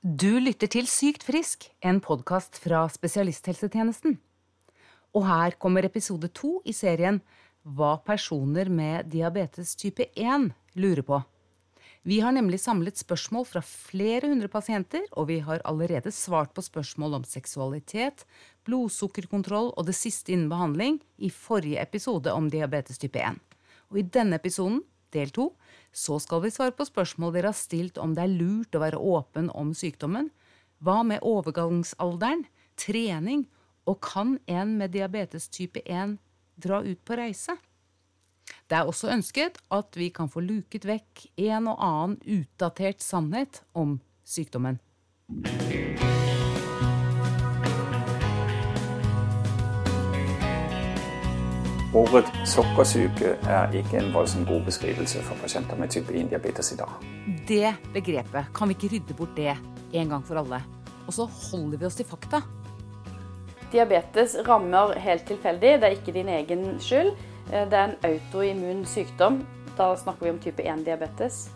Du lytter til Sykt frisk, en podkast fra spesialisthelsetjenesten. Og her kommer episode to i serien Hva personer med diabetes type 1 lurer på. Vi har nemlig samlet spørsmål fra flere hundre pasienter, og vi har allerede svart på spørsmål om seksualitet, blodsukkerkontroll og det siste innen behandling i forrige episode om diabetes type 1. Og i denne episoden del to, så skal vi svare på spørsmål dere har stilt om det er lurt å være åpen om sykdommen. Hva med overgangsalderen, trening, og kan en med diabetes type 1 dra ut på reise? Det er også ønsket at vi kan få luket vekk en og annen utdatert sannhet om sykdommen. Ordet sukkersyke er ikke en voldsomt god beskrivelse for pasienter med type 1-diabetes i dag. Det begrepet, kan vi ikke rydde bort det en gang for alle? Og så holder vi oss til fakta. Diabetes rammer helt tilfeldig, det er ikke din egen skyld. Eh, det er en autoimmun sykdom. Da snakker vi om type 1-diabetes.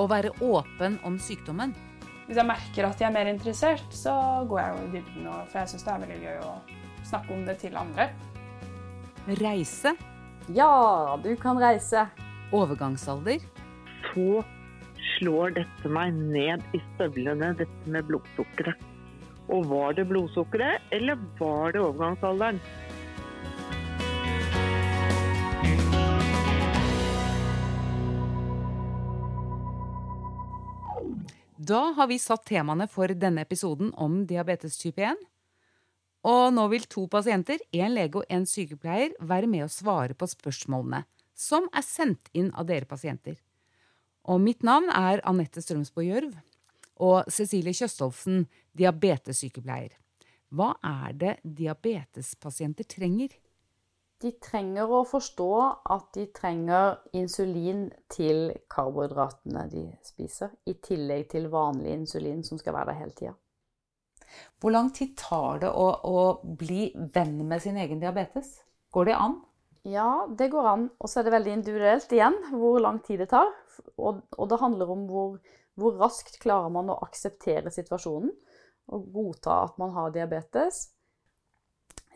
Å være åpen om sykdommen. Hvis jeg merker at jeg er mer interessert, så går jeg jo i dybden, for jeg syns det er veldig gøy å snakke om det til andre. Reise. Ja, du kan reise. Overgangsalder. Så slår dette meg ned i støvlene, dette med blodsukkeret. Og var det blodsukkeret, eller var det overgangsalderen? Da har vi satt temaene for denne episoden om diabetes type 1. Og nå vil to pasienter, en lege og en sykepleier, være med å svare på spørsmålene som er sendt inn av dere pasienter. Og mitt navn er Anette Strømsborg Gjørv. Og Cecilie Kjøstolfsen, diabetessykepleier. Hva er det diabetespasienter trenger? De trenger å forstå at de trenger insulin til karbohydratene de spiser, i tillegg til vanlig insulin som skal være der hele tida. Hvor lang tid tar det å, å bli venn med sin egen diabetes? Går det an? Ja, det går an. Og så er det veldig individuelt igjen hvor lang tid det tar. Og, og det handler om hvor, hvor, raskt klarer man å akseptere situasjonen og godta at man har diabetes.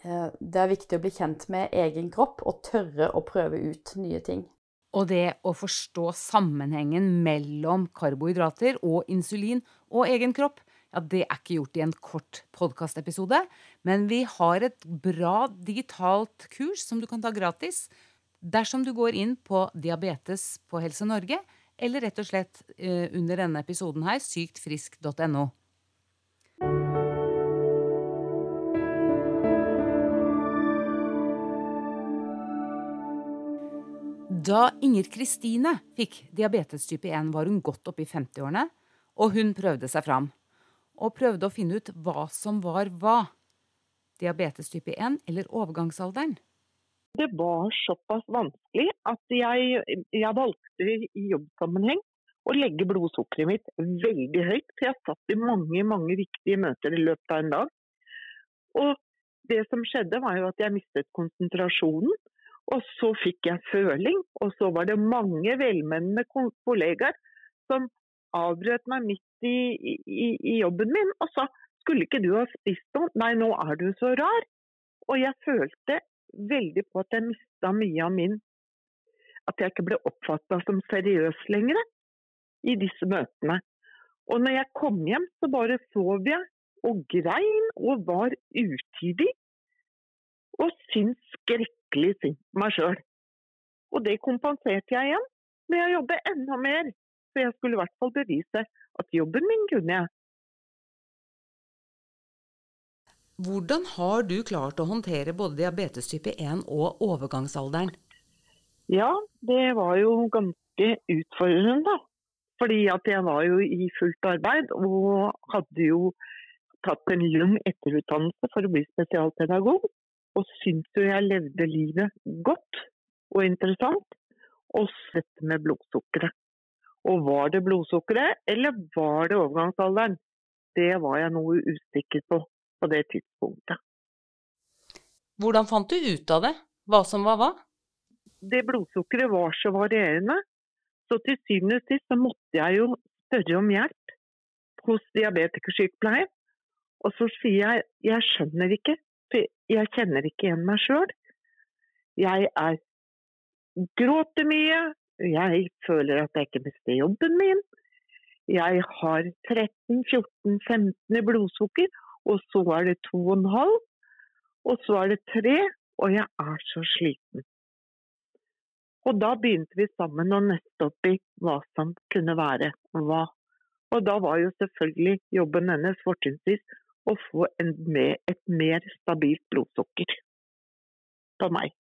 Eh, det er viktig å bli kjent med egen kropp og tørre å prøve ut nye ting. Og det å forstå sammenhengen mellom karbohydrater og insulin og egen kropp, ja, det er ikke gjort i en kort podkastepisode, men vi har et bra digitalt kurs som du kan ta gratis dersom du går inn på Diabetes på Helse Norge, eller rett og slett uh, under denne episoden her, syktfrisk.no. Da Inger Kristine fikk diabetes type 1, var hun godt oppe i 50-årene, og hun prøvde seg fram og prøvde å finne ut hva som var hva. Diabetes type 1 eller overgangsalderen. Det var såpass vanskelig at jeg, jeg valgte i jobbsammenheng å legge blodsukkeret mitt veldig høyt. For jeg satt i mange mange viktige møter i løpet av en dag. Og det som skjedde, var jo at jeg mistet konsentrasjonen. Og så fikk jeg føling, og så var det mange velmenende kollegaer som avbrøt meg midt i, i, i, jobben min og sa skulle ikke du ha spist noe? Nei, nå er du så rar. Og jeg følte veldig på at jeg mista mye av min At jeg ikke ble oppfatta som seriøs lenger i disse møtene. Og når jeg kom hjem, så bare sov jeg og grein og var utidig. Og syntes skrekkelig synd på meg sjøl. Og det kompenserte jeg igjen med å jobbe enda mer så jeg skulle i hvert fall bevise at jobben min kunne jeg. Hvordan har du klart å håndtere både diabetes type 1 og overgangsalderen? Ja, det var jo ganske utfordrende, da. Fordi at jeg var jo i fullt arbeid og hadde jo tatt en lang etterutdannelse for å bli spesialpedagog. Og syntes jo jeg levde livet godt og interessant. Og sett med blodsukkeret. Og var det blodsukkeret, eller var det overgangsalderen? Det var jeg noe usikker på på det tidspunktet. Hvordan fant du ut av det? Hva som var hva? Det blodsukkeret var så varierende. Så til syvende og sist så måtte jeg jo spørre om hjelp hos diabetikersykepleier. Og så sier jeg jeg skjønner ikke, for jeg kjenner ikke igjen meg sjøl. Jeg er gråter mye, jeg føler at jeg ikke mister jobben min. Jeg har 13-14-15 i blodsukker, og så er det 2,5. Og så er det 3, og jeg er så sliten. Og da begynte vi sammen å nøste opp i hva som kunne være hva. Og da var jo selvfølgelig jobben hennes fortrinnsvis å få mer, et mer stabilt blodsukker på meg.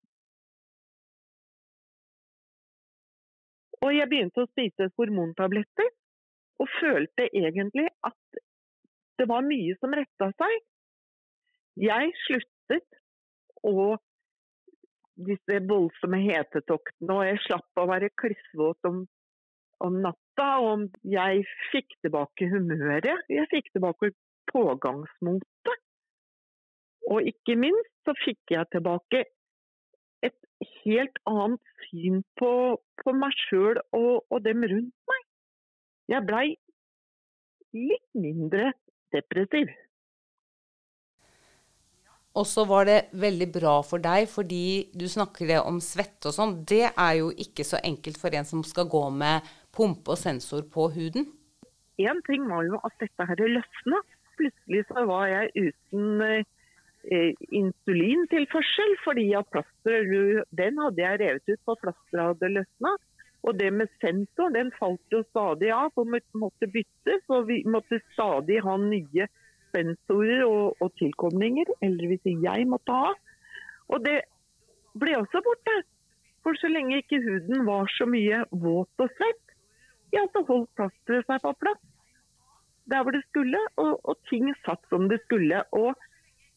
Og jeg begynte å spise hormontabletter, og følte egentlig at det var mye som retta seg. Jeg sluttet å disse voldsomme hetetoktene, og jeg slapp å være klissvåt om, om natta. Og jeg fikk tilbake humøret. Jeg fikk tilbake pågangsmotet. Og ikke minst så fikk jeg tilbake helt annet syn på, på meg sjøl og, og, dem rundt meg. Jeg blei litt mindre depressiv. Og så var det veldig bra for deg, fordi du snakker det om svette og sånn. Det er jo ikke så enkelt for en som skal gå med pumpe og sensor på huden. Én ting var jo at dette her løsna. Plutselig så var jeg uten eh, insulintilførsel, fordi at plasteret den hadde jeg revet ut, for plasteret hadde løsna. Og det med sensor, den falt jo stadig av og måtte byttes. Og vi måtte stadig ha nye sensorer og, og tilkomninger, eller hvis jeg måtte ha. Og det ble også borte. For så lenge ikke huden var så mye våt og svett, ja, så holdt plasteret seg på plass der hvor det skulle, og, og, ting satt som det skulle. Og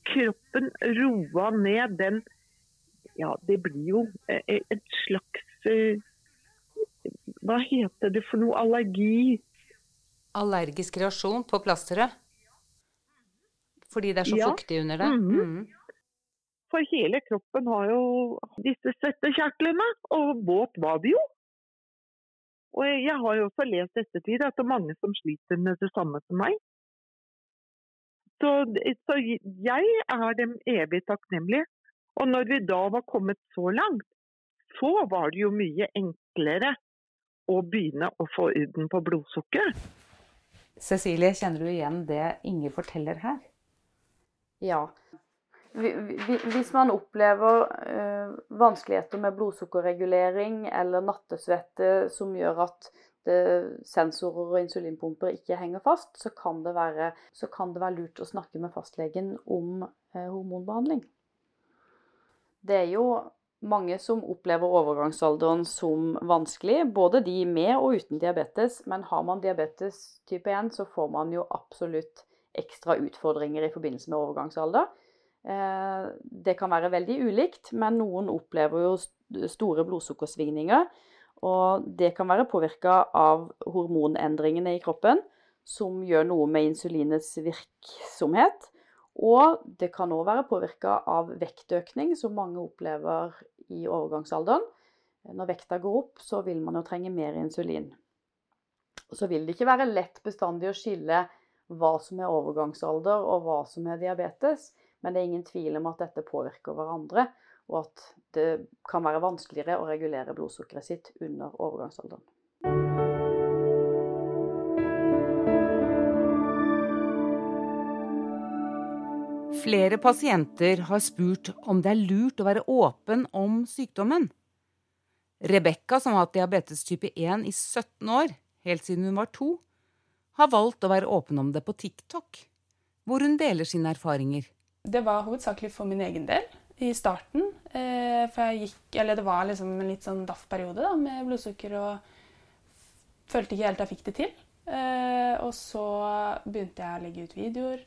kroppen roa ned den Ja, det blir jo et slags eh, Hva heter det for noe? Allergi? Allergisk reaksjon på plasteret? Fordi det er så ja. fuktig under det? Mm -hmm. mm. For hele kroppen har jo disse svettekjertlene, og våt var det jo. Og jeg har jo også lest ettertid at det er mange som sliter med det samme som meg. Så, så jeg er dem evig takknemlig. Og når vi da var kommet så langt, så var det jo mye enklere å begynne å få orden på blodsukkeret. Cecilie, kjenner du igjen det Inge forteller her? Ja. Hvis man opplever øh, vanskeligheter med blodsukkerregulering eller nattesvette som gjør at det, sensorer og insulinpumper ikke henger fast, så kan, være, så kan det være, lurt å snakke med fastlegen om øh, hormonbehandling. Det er jo mange som opplever overgangsalderen som vanskelig, både de med og uten diabetes. Men har man diabetes type 1, så får man jo absolutt ekstra utfordringer i forbindelse med overgangsalder. Eh, det kan være veldig ulikt, men noen opplever jo store blodsukkersvingninger. Og det kan være påvirka av hormonendringene i kroppen, som gjør noe med insulinets virksomhet. Og det kan òg være påvirka av vektøkning, som mange opplever i overgangsalderen. Når vekta går opp, så vil man jo trenge mer insulin. Så vil det ikke være lett bestandig å skille hva som er overgangsalder og hva som er diabetes. Men det er ingen tvil om at dette påvirker hverandre, og at det kan være vanskeligere å regulere blodsukkeret sitt under overgangsalderen. Flere pasienter har spurt om det er lurt å være åpen om sykdommen. Rebekka, som har hatt diabetes type 1 i 17 år, helt siden hun var to, har valgt å være åpen om det på TikTok, hvor hun deler sine erfaringer. Det var hovedsakelig for min egen del i starten. Eh, for jeg gikk, eller det var liksom en litt sånn daff-periode med blodsukker og følte ikke helt jeg fikk det til. Eh, og så begynte jeg å legge ut videoer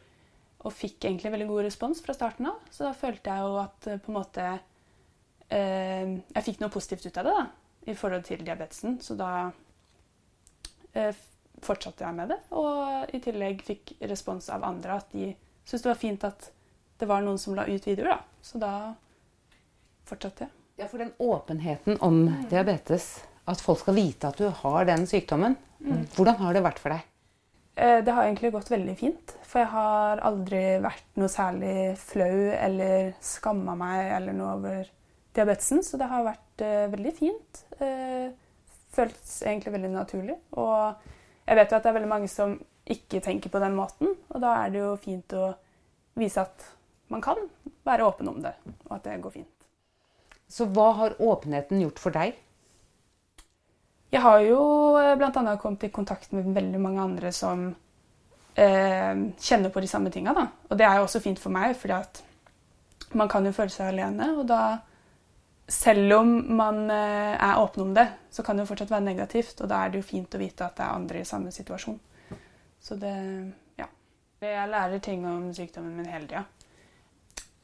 og fikk egentlig veldig god respons fra starten av. Så da følte jeg jo at eh, på en måte Jeg fikk noe positivt ut av det da, i forhold til diabetesen. Så da fortsatte jeg med det. Og i tillegg fikk respons av andre at de syntes det var fint at det var noen som la ut videoer. da. Så da fortsatte jeg. Ja, For den åpenheten om diabetes, at folk skal vite at du har den sykdommen, mm. hvordan har det vært for deg? Eh, det har egentlig gått veldig fint. For jeg har aldri vært noe særlig flau eller skamma meg eller noe over diabetesen. Så det har vært uh, veldig fint. Uh, føltes egentlig veldig naturlig. Og jeg vet jo at det er veldig mange som ikke tenker på den måten. Og da er det jo fint å vise at man kan være åpen om det, og at det går fint. Så hva har åpenheten gjort for deg? Jeg har jo bl.a. kommet i kontakt med veldig mange andre som eh, kjenner på de samme tinga. Og det er jo også fint for meg, fordi at man kan jo føle seg alene. Og da, selv om man eh, er åpen om det, så kan det jo fortsatt være negativt. Og da er det jo fint å vite at det er andre i samme situasjon. Så det ja. Jeg lærer ting om sykdommen min hele tida.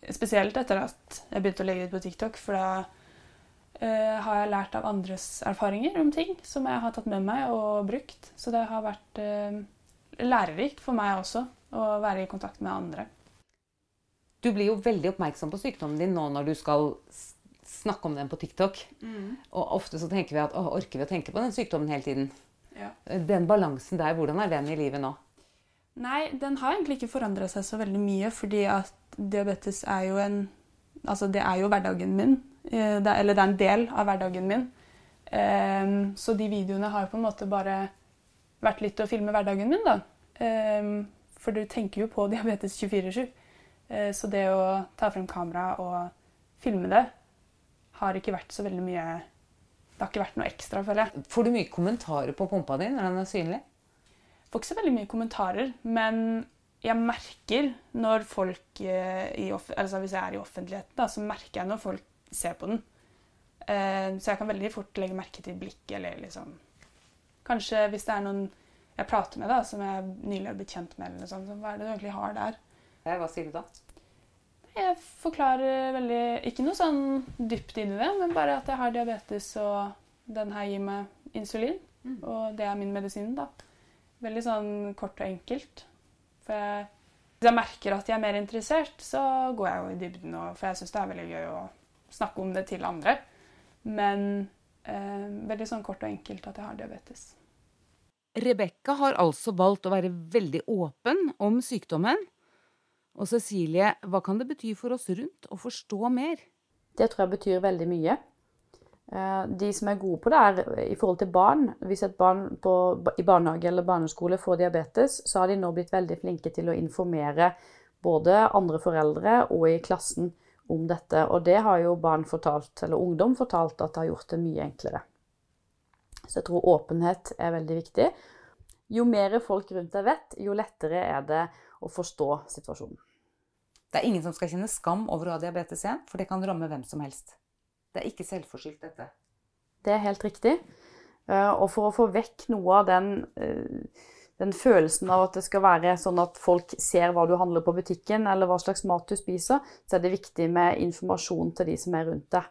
Spesielt etter at jeg begynte å legge ut på TikTok, for da uh, har jeg lært av andres erfaringer om ting som jeg har tatt med meg og brukt. Så det har vært uh, lærerikt for meg også å være i kontakt med andre. Du blir jo veldig oppmerksom på sykdommen din nå når du skal snakke om den på TikTok. Mm. Og ofte så tenker vi at å, orker vi å tenke på den sykdommen hele tiden? Ja. Den balansen der, hvordan er den i livet nå? Nei, den har egentlig ikke forandra seg så veldig mye, fordi at diabetes er jo en Altså, det er jo hverdagen min. Eh, eller det er en del av hverdagen min. Um, så de videoene har jo på en måte bare vært litt å filme hverdagen min, da. Um, for du tenker jo på diabetes 24-7. Uh, så det å ta frem kamera og filme det har ikke vært så veldig mye Det har ikke vært noe ekstra, føler jeg. Får du mye kommentarer på pumpa di når den er synlig? Får ikke så veldig mye kommentarer, men jeg merker når folk eh, altså Hvis jeg er i offentligheten, da, så merker jeg når folk ser på den. Eh, så jeg kan veldig fort legge merke til blikket eller liksom Kanskje hvis det er noen jeg prater med, da, som jeg nylig har blitt kjent med, eller noe sånt, så hva er det du egentlig har der? Hva sier du da? Jeg forklarer veldig Ikke noe sånn dypt inn i det, men bare at jeg har diabetes, og den her gir meg insulin. Mm. Og det er min medisin, da. Veldig sånn kort og enkelt. For jeg, hvis jeg merker at jeg er mer interessert, så går jeg jo i dybden. Og, for jeg syns det er veldig gøy å snakke om det til andre. Men eh, veldig sånn kort og enkelt at jeg har diabetes. Rebekka har altså valgt å være veldig åpen om sykdommen. Og Cecilie, hva kan det bety for oss rundt å forstå mer? Det tror jeg betyr veldig mye. Eh, de som er gode på det, er i forhold til barn. Hvis et barn på, i barnehage eller barneskole får diabetes, så har de nå blitt veldig flinke til å informere både andre foreldre og i klassen om dette. Og det har jo barn fortalt, eller ungdom fortalt at det har gjort det mye enklere. Så jeg tror åpenhet er veldig viktig. Jo mer folk rundt deg vet, jo lettere er det å forstå situasjonen. Det er ingen som skal kjenne skam over å ha diabetes igjen, for det kan ramme hvem som helst. Det er ikke selvforskyldt, dette. Det er helt riktig. Eh, og for å få vekk noe av den, eh, den, følelsen av at det skal være sånn at folk ser hva du handler på butikken, eller hva slags mat du spiser, så er det viktig med informasjon til de som er rundt deg.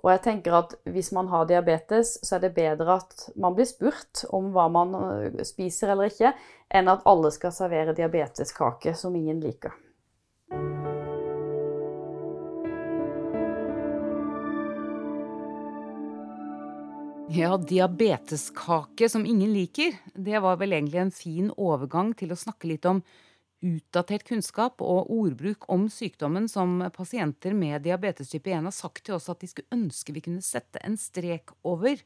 Og jeg tenker at hvis man har diabetes, så er det bedre at man blir spurt om hva man eh, spiser eller ikke, enn at alle skal servere diabeteskake som ingen liker. Ja, diabeteskake som ingen liker. Det var vel egentlig en fin overgang til å snakke litt om utdatert kunnskap og ordbruk om sykdommen som pasienter med diabetes type 1 har sagt til oss at de skulle ønske vi kunne sette en strek over.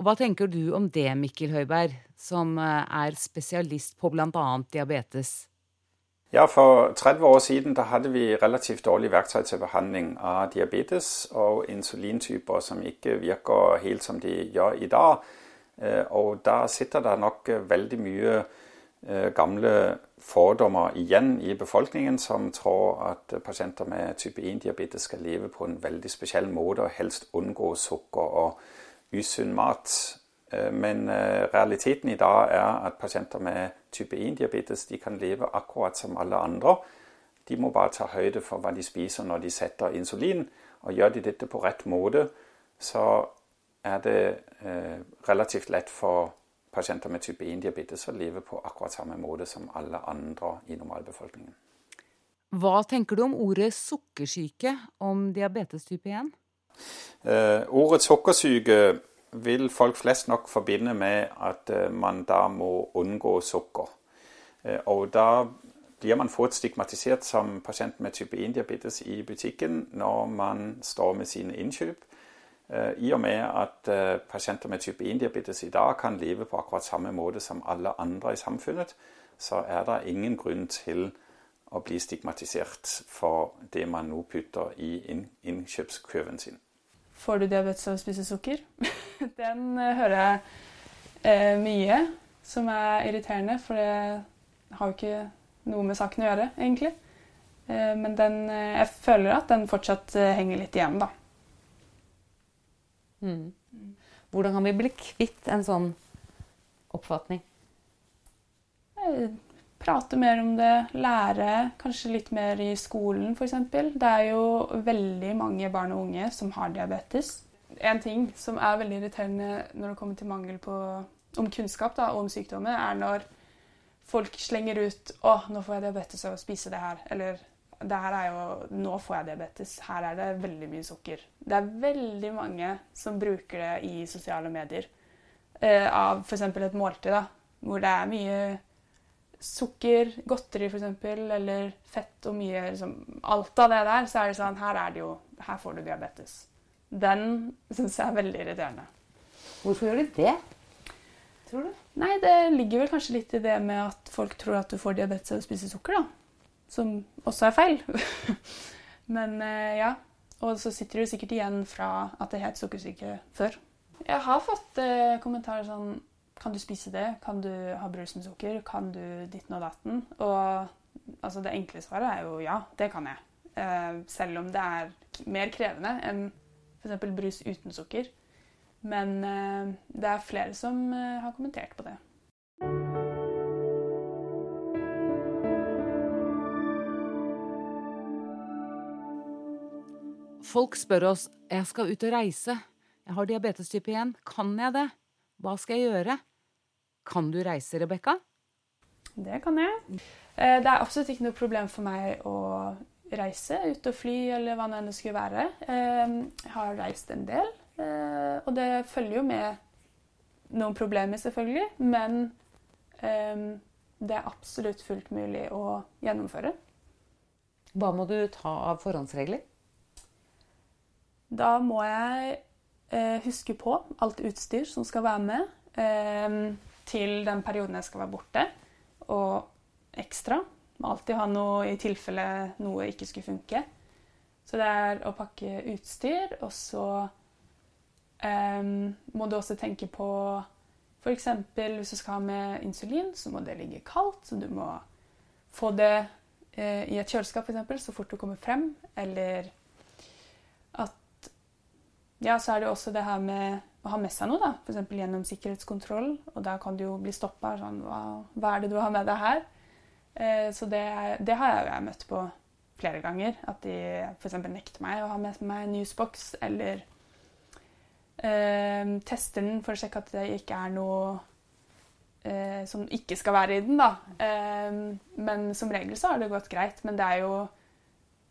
Og hva tenker du om det, Mikkel Høiberg, som eh, er spesialist på bl.a. diabetes? Ja, For 30 år siden hadde vi relativt dårlig verktøy til behandling av diabetes og insulintyper som ikke virker helt som de gjør i dag. Eh, og da sitter det nok veldig mye eh, gamle fordommer igjen i befolkningen som tror at pasienter med type 1-diabetes skal leve på en veldig spesiell måte og helst unngå sukker og usunn mat. Eh, men realiteten i dag er at pasienter med type 1-diabetes de kan leve akkurat som alle andre. De må bare ta høyde for hva de spiser når de setter insulin. Og gjør de dette på rett måte, så er det eh, relativt lett for pasienter med type 1-diabetes å leve på akkurat samme måte som alle andre i normalbefolkningen. Hva tenker du om ordet sukkersyke om diabetes type 1? Eh, ordet sukkersyke vil folk flest nok forbinde med at eh, man da må unngå sukker. Eh, og da blir man fort stigmatisert som pasient med type 1-diabetes i butikken når man står med sine innkjøp. Eh, I og med at pasienter med type 1-diabetes i dag kan leve på akkurat samme måte som alle andre i samfunnet, så er det ingen grunn til å bli stigmatisert for det man nå putter i innkjøpskøven sin. Får du diabetes av å spise sukker? Den hører jeg eh, mye som er irriterende, for det har jo ikke noe med saken å gjøre, egentlig. Eh, men den, eh, jeg føler at den fortsatt eh, henger litt igjen, da. Mm. Hvordan kan vi bli kvitt en sånn oppfatning? Prate mer om det, lære kanskje litt mer i skolen f.eks. Det er jo veldig mange barn og unge som har diabetes. En ting som er veldig irriterende når det kommer til mangel på, om kunnskap da, om sykdommer, er når folk slenger ut 'Å, nå får jeg diabetes av å spise det her.' Eller det her er jo 'Nå får jeg diabetes. Her er det veldig mye sukker'. Det er veldig mange som bruker det i sosiale medier. Eh, av f.eks. et måltid, da, hvor det er mye sukker, godteri f.eks., eller fett og mye liksom, Alt av det der, så er det sånn Her er det jo Her får du diabetes. Den syns jeg er veldig irriterende. Hvorfor gjør de det? Tror du? Nei, det ligger vel kanskje litt i det med at folk tror at du får diabetes av å spise sukker, da. Som også er feil. Men eh, ja. Og så sitter du sikkert igjen fra at det het sukkersyke før. Jeg har fått eh, kommentarer sånn Kan du spise det? Kan du ha brus med sukker? Kan du ditten og datten? Og altså, det enkle svaret er jo ja, det kan jeg. Eh, selv om det er mer krevende enn f.eks. brus uten sukker. Men eh, det er flere som eh, har kommentert på det. Folk spør oss jeg skal ut og reise. Jeg har diabetes type 1. Kan jeg det? Hva skal jeg gjøre? Kan du reise, Rebekka? Det kan jeg. Eh, Det er absolutt ikke noe problem for meg å reise, ut og fly eller hva det enn skulle være. Eh, Jeg har reist en del, eh, og det følger jo med noen problemer, selvfølgelig. Men det er absolutt fullt mulig å gjennomføre. Hva må du ta av forhåndsregler? Da må jeg eh, huske på alt utstyr som skal være med til den perioden jeg skal være borte, og ekstra. Må alltid ha noe i tilfelle noe ikke skulle funke. Så det er å pakke utstyr, og så um, må du også tenke på F.eks. hvis du skal ha med insulin, så må det ligge kaldt. Så du må få det eh, i et kjøleskap eksempel, så fort du kommer frem. Eller at Ja, så er det også det her med ha med seg noe, da. F.eks. gjennom sikkerhetskontroll. Og da kan du jo bli stoppa. Sånn, hva, hva er det du har med deg her? Eh, så det, det har jeg jo møtt på flere ganger. At de f.eks. nekter meg å ha med meg newsbox, eller eh, tester den for å sjekke at det ikke er noe eh, som ikke skal være i den, da. Eh, men som regel så har det gått greit. Men det er jo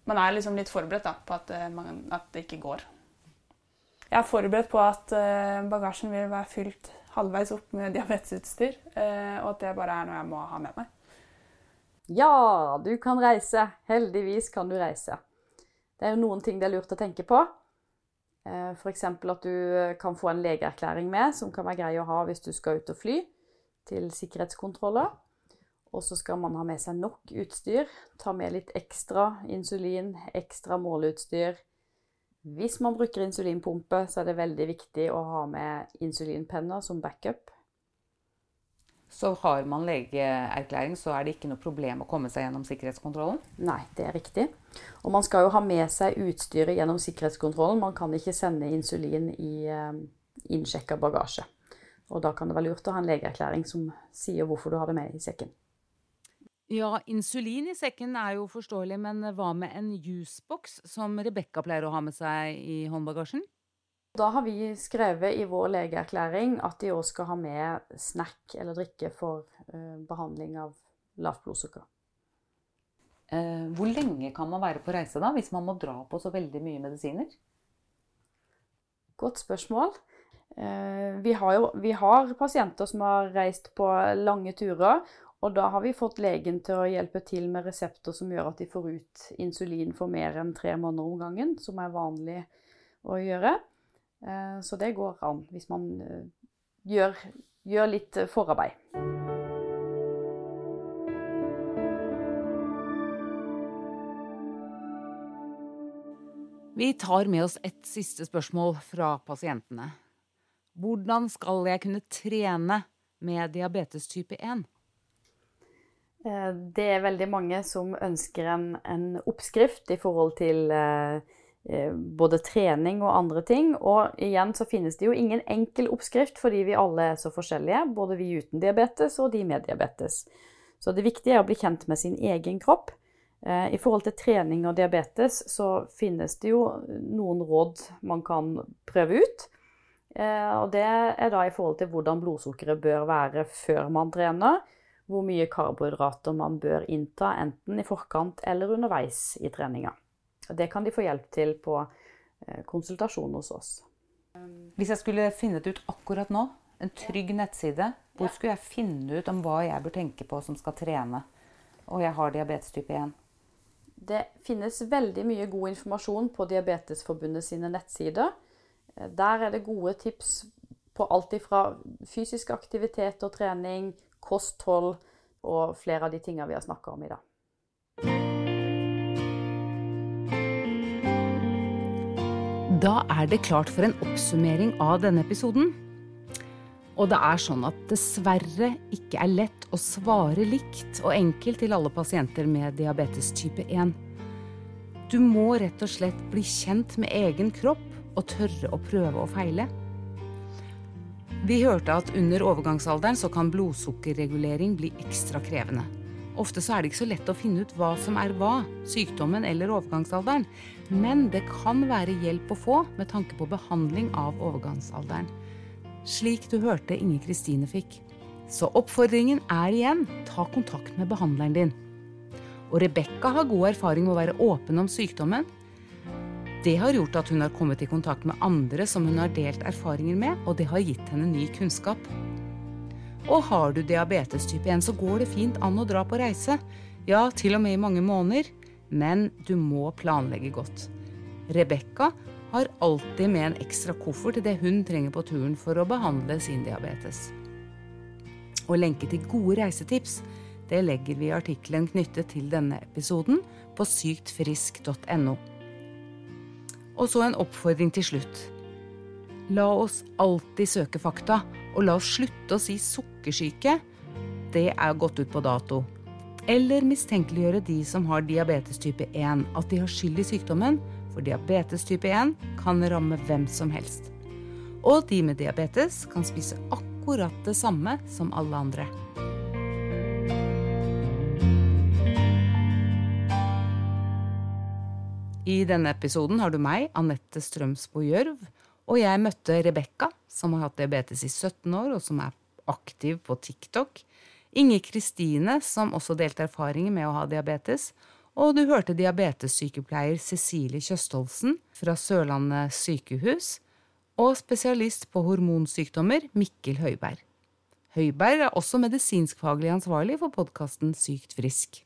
Man er liksom litt forberedt da, på at, eh, man, at det ikke går. Jeg er forberedt på at eh, bagasjen vil være fylt halvveis opp med diabetesutstyr, eh, og at det bare er noe jeg må ha med meg. Ja, du kan reise. Heldigvis kan du reise. Det er jo noen ting det er lurt å tenke på. F.eks. at du kan få en legeerklæring med, som kan være grei å ha hvis du skal ut og fly til sikkerhetskontroller. Og så skal man ha med seg nok utstyr. Ta med litt ekstra insulin, ekstra måleutstyr. Hvis man bruker insulinpumpe, så er det veldig viktig å ha med insulinpenner som backup. Så har man legeerklæring, så er det ikke noe problem å komme seg gjennom sikkerhetskontrollen? Nei, det er riktig. Og man skal jo ha med seg utstyret gjennom sikkerhetskontrollen. Man kan ikke sende insulin i eh, innsjekka bagasje. Og da kan det være lurt å ha en legeerklæring som sier hvorfor du har det med i sekken. Ja, insulin i sekken er jo forståelig, men hva med en juiceboks som Rebekka pleier å ha med seg i håndbagasjen? Da har vi skrevet i vår legeerklæring at de òg skal ha med snack eller drikke for eh, behandling av lavt blodsukker. Eh, hvor lenge kan man være på reise da, hvis man må dra på så veldig mye medisiner? Godt spørsmål. Eh, vi har jo vi har pasienter som har reist på lange turer, Og da har vi fått legen til å hjelpe til med resepter som gjør at de får ut insulin for mer enn tre måneder om gangen, som er vanlig å gjøre. Eh, så det går an hvis man eh, gjør, gjør litt forarbeid. Vi tar med oss et siste spørsmål fra pasientene. Hvordan skal jeg kunne trene med diabetes type 1? Eh, det er veldig mange som ønsker en, en oppskrift i forhold til eh, eh, både trening og andre ting. Og igjen så finnes det jo ingen enkel oppskrift fordi vi alle er så forskjellige. Både vi uten diabetes og de med diabetes. Så det viktige er å bli kjent med sin egen kropp. I forhold til trening og diabetes så finnes det jo noen råd man kan prøve ut. Og det er da i forhold til hvordan blodsukkeret bør være før man trener hvor mye karbohydrater man bør innta, enten i forkant eller underveis i treninga. Det kan de få hjelp til på eh, konsultasjon hos oss. Hvis jeg skulle finne det ut akkurat nå, en trygg nettside, hvor skulle jeg finne ut om hva jeg bør tenke på som skal trene, og jeg har diabetes type 1? Det finnes veldig mye god informasjon på Diabetesforbundet sine nettsider. Eh, der er det gode tips på alt ifra fysisk aktivitet og trening, kosthold og flere av de tingene vi har snakka om i dag. Da er det klart for en oppsummering av denne episoden. Og det er sånn at dessverre ikke er lett å svare likt og enkelt til alle pasienter med diabetes type 1. Du må rett og slett bli kjent med egen kropp og tørre å prøve og feile. Vi hørte at under overgangsalderen så kan blodsukkerregulering bli ekstra krevende. Ofte så er det ikke så lett å finne ut hva som er hva, sykdommen eller overgangsalderen. Men det kan være hjelp å få med tanke på behandling av overgangsalderen. Slik du hørte Inge Kristine fikk. Så oppfordringen er igjen ta kontakt med behandleren din. Og Rebekka har god erfaring med å være åpen om sykdommen, det har gjort at hun har kommet i kontakt med andre som hun har delt erfaringer med, og det har gitt henne ny kunnskap. Og har du diabetes type 1, så går det fint an å dra på reise. Ja, til og med i mange måneder. Men du må planlegge godt. Rebekka har alltid med en ekstra koffert til det hun trenger på turen for å behandle sin diabetes. Og lenke til gode reisetips det legger vi i artikkelen knyttet til denne episoden på syktfrisk.no. Og så en oppfordring til slutt. La oss alltid søke fakta, og la oss slutte å si sukkersyke. Det er gått ut på dato. Eller mistenkeliggjøre de som har diabetes type 1, at de har skyld i sykdommen, for diabetes type 1 kan ramme hvem som helst. Og de med diabetes kan spise akkurat det samme som alle andre. I denne episoden har du meg, Anette Strømsbo Gjørv, og jeg møtte Rebekka, som har hatt diabetes i 17 år, og som er aktiv på TikTok. Inge Kristine, som også delte erfaringer med å ha diabetes. Og du hørte diabetessykepleier Cecilie Kjøstholsen fra Sørlandet sykehus. Og spesialist på hormonsykdommer Mikkel Høiberg. Høiberg er også medisinskfaglig ansvarlig for podkasten Sykt frisk.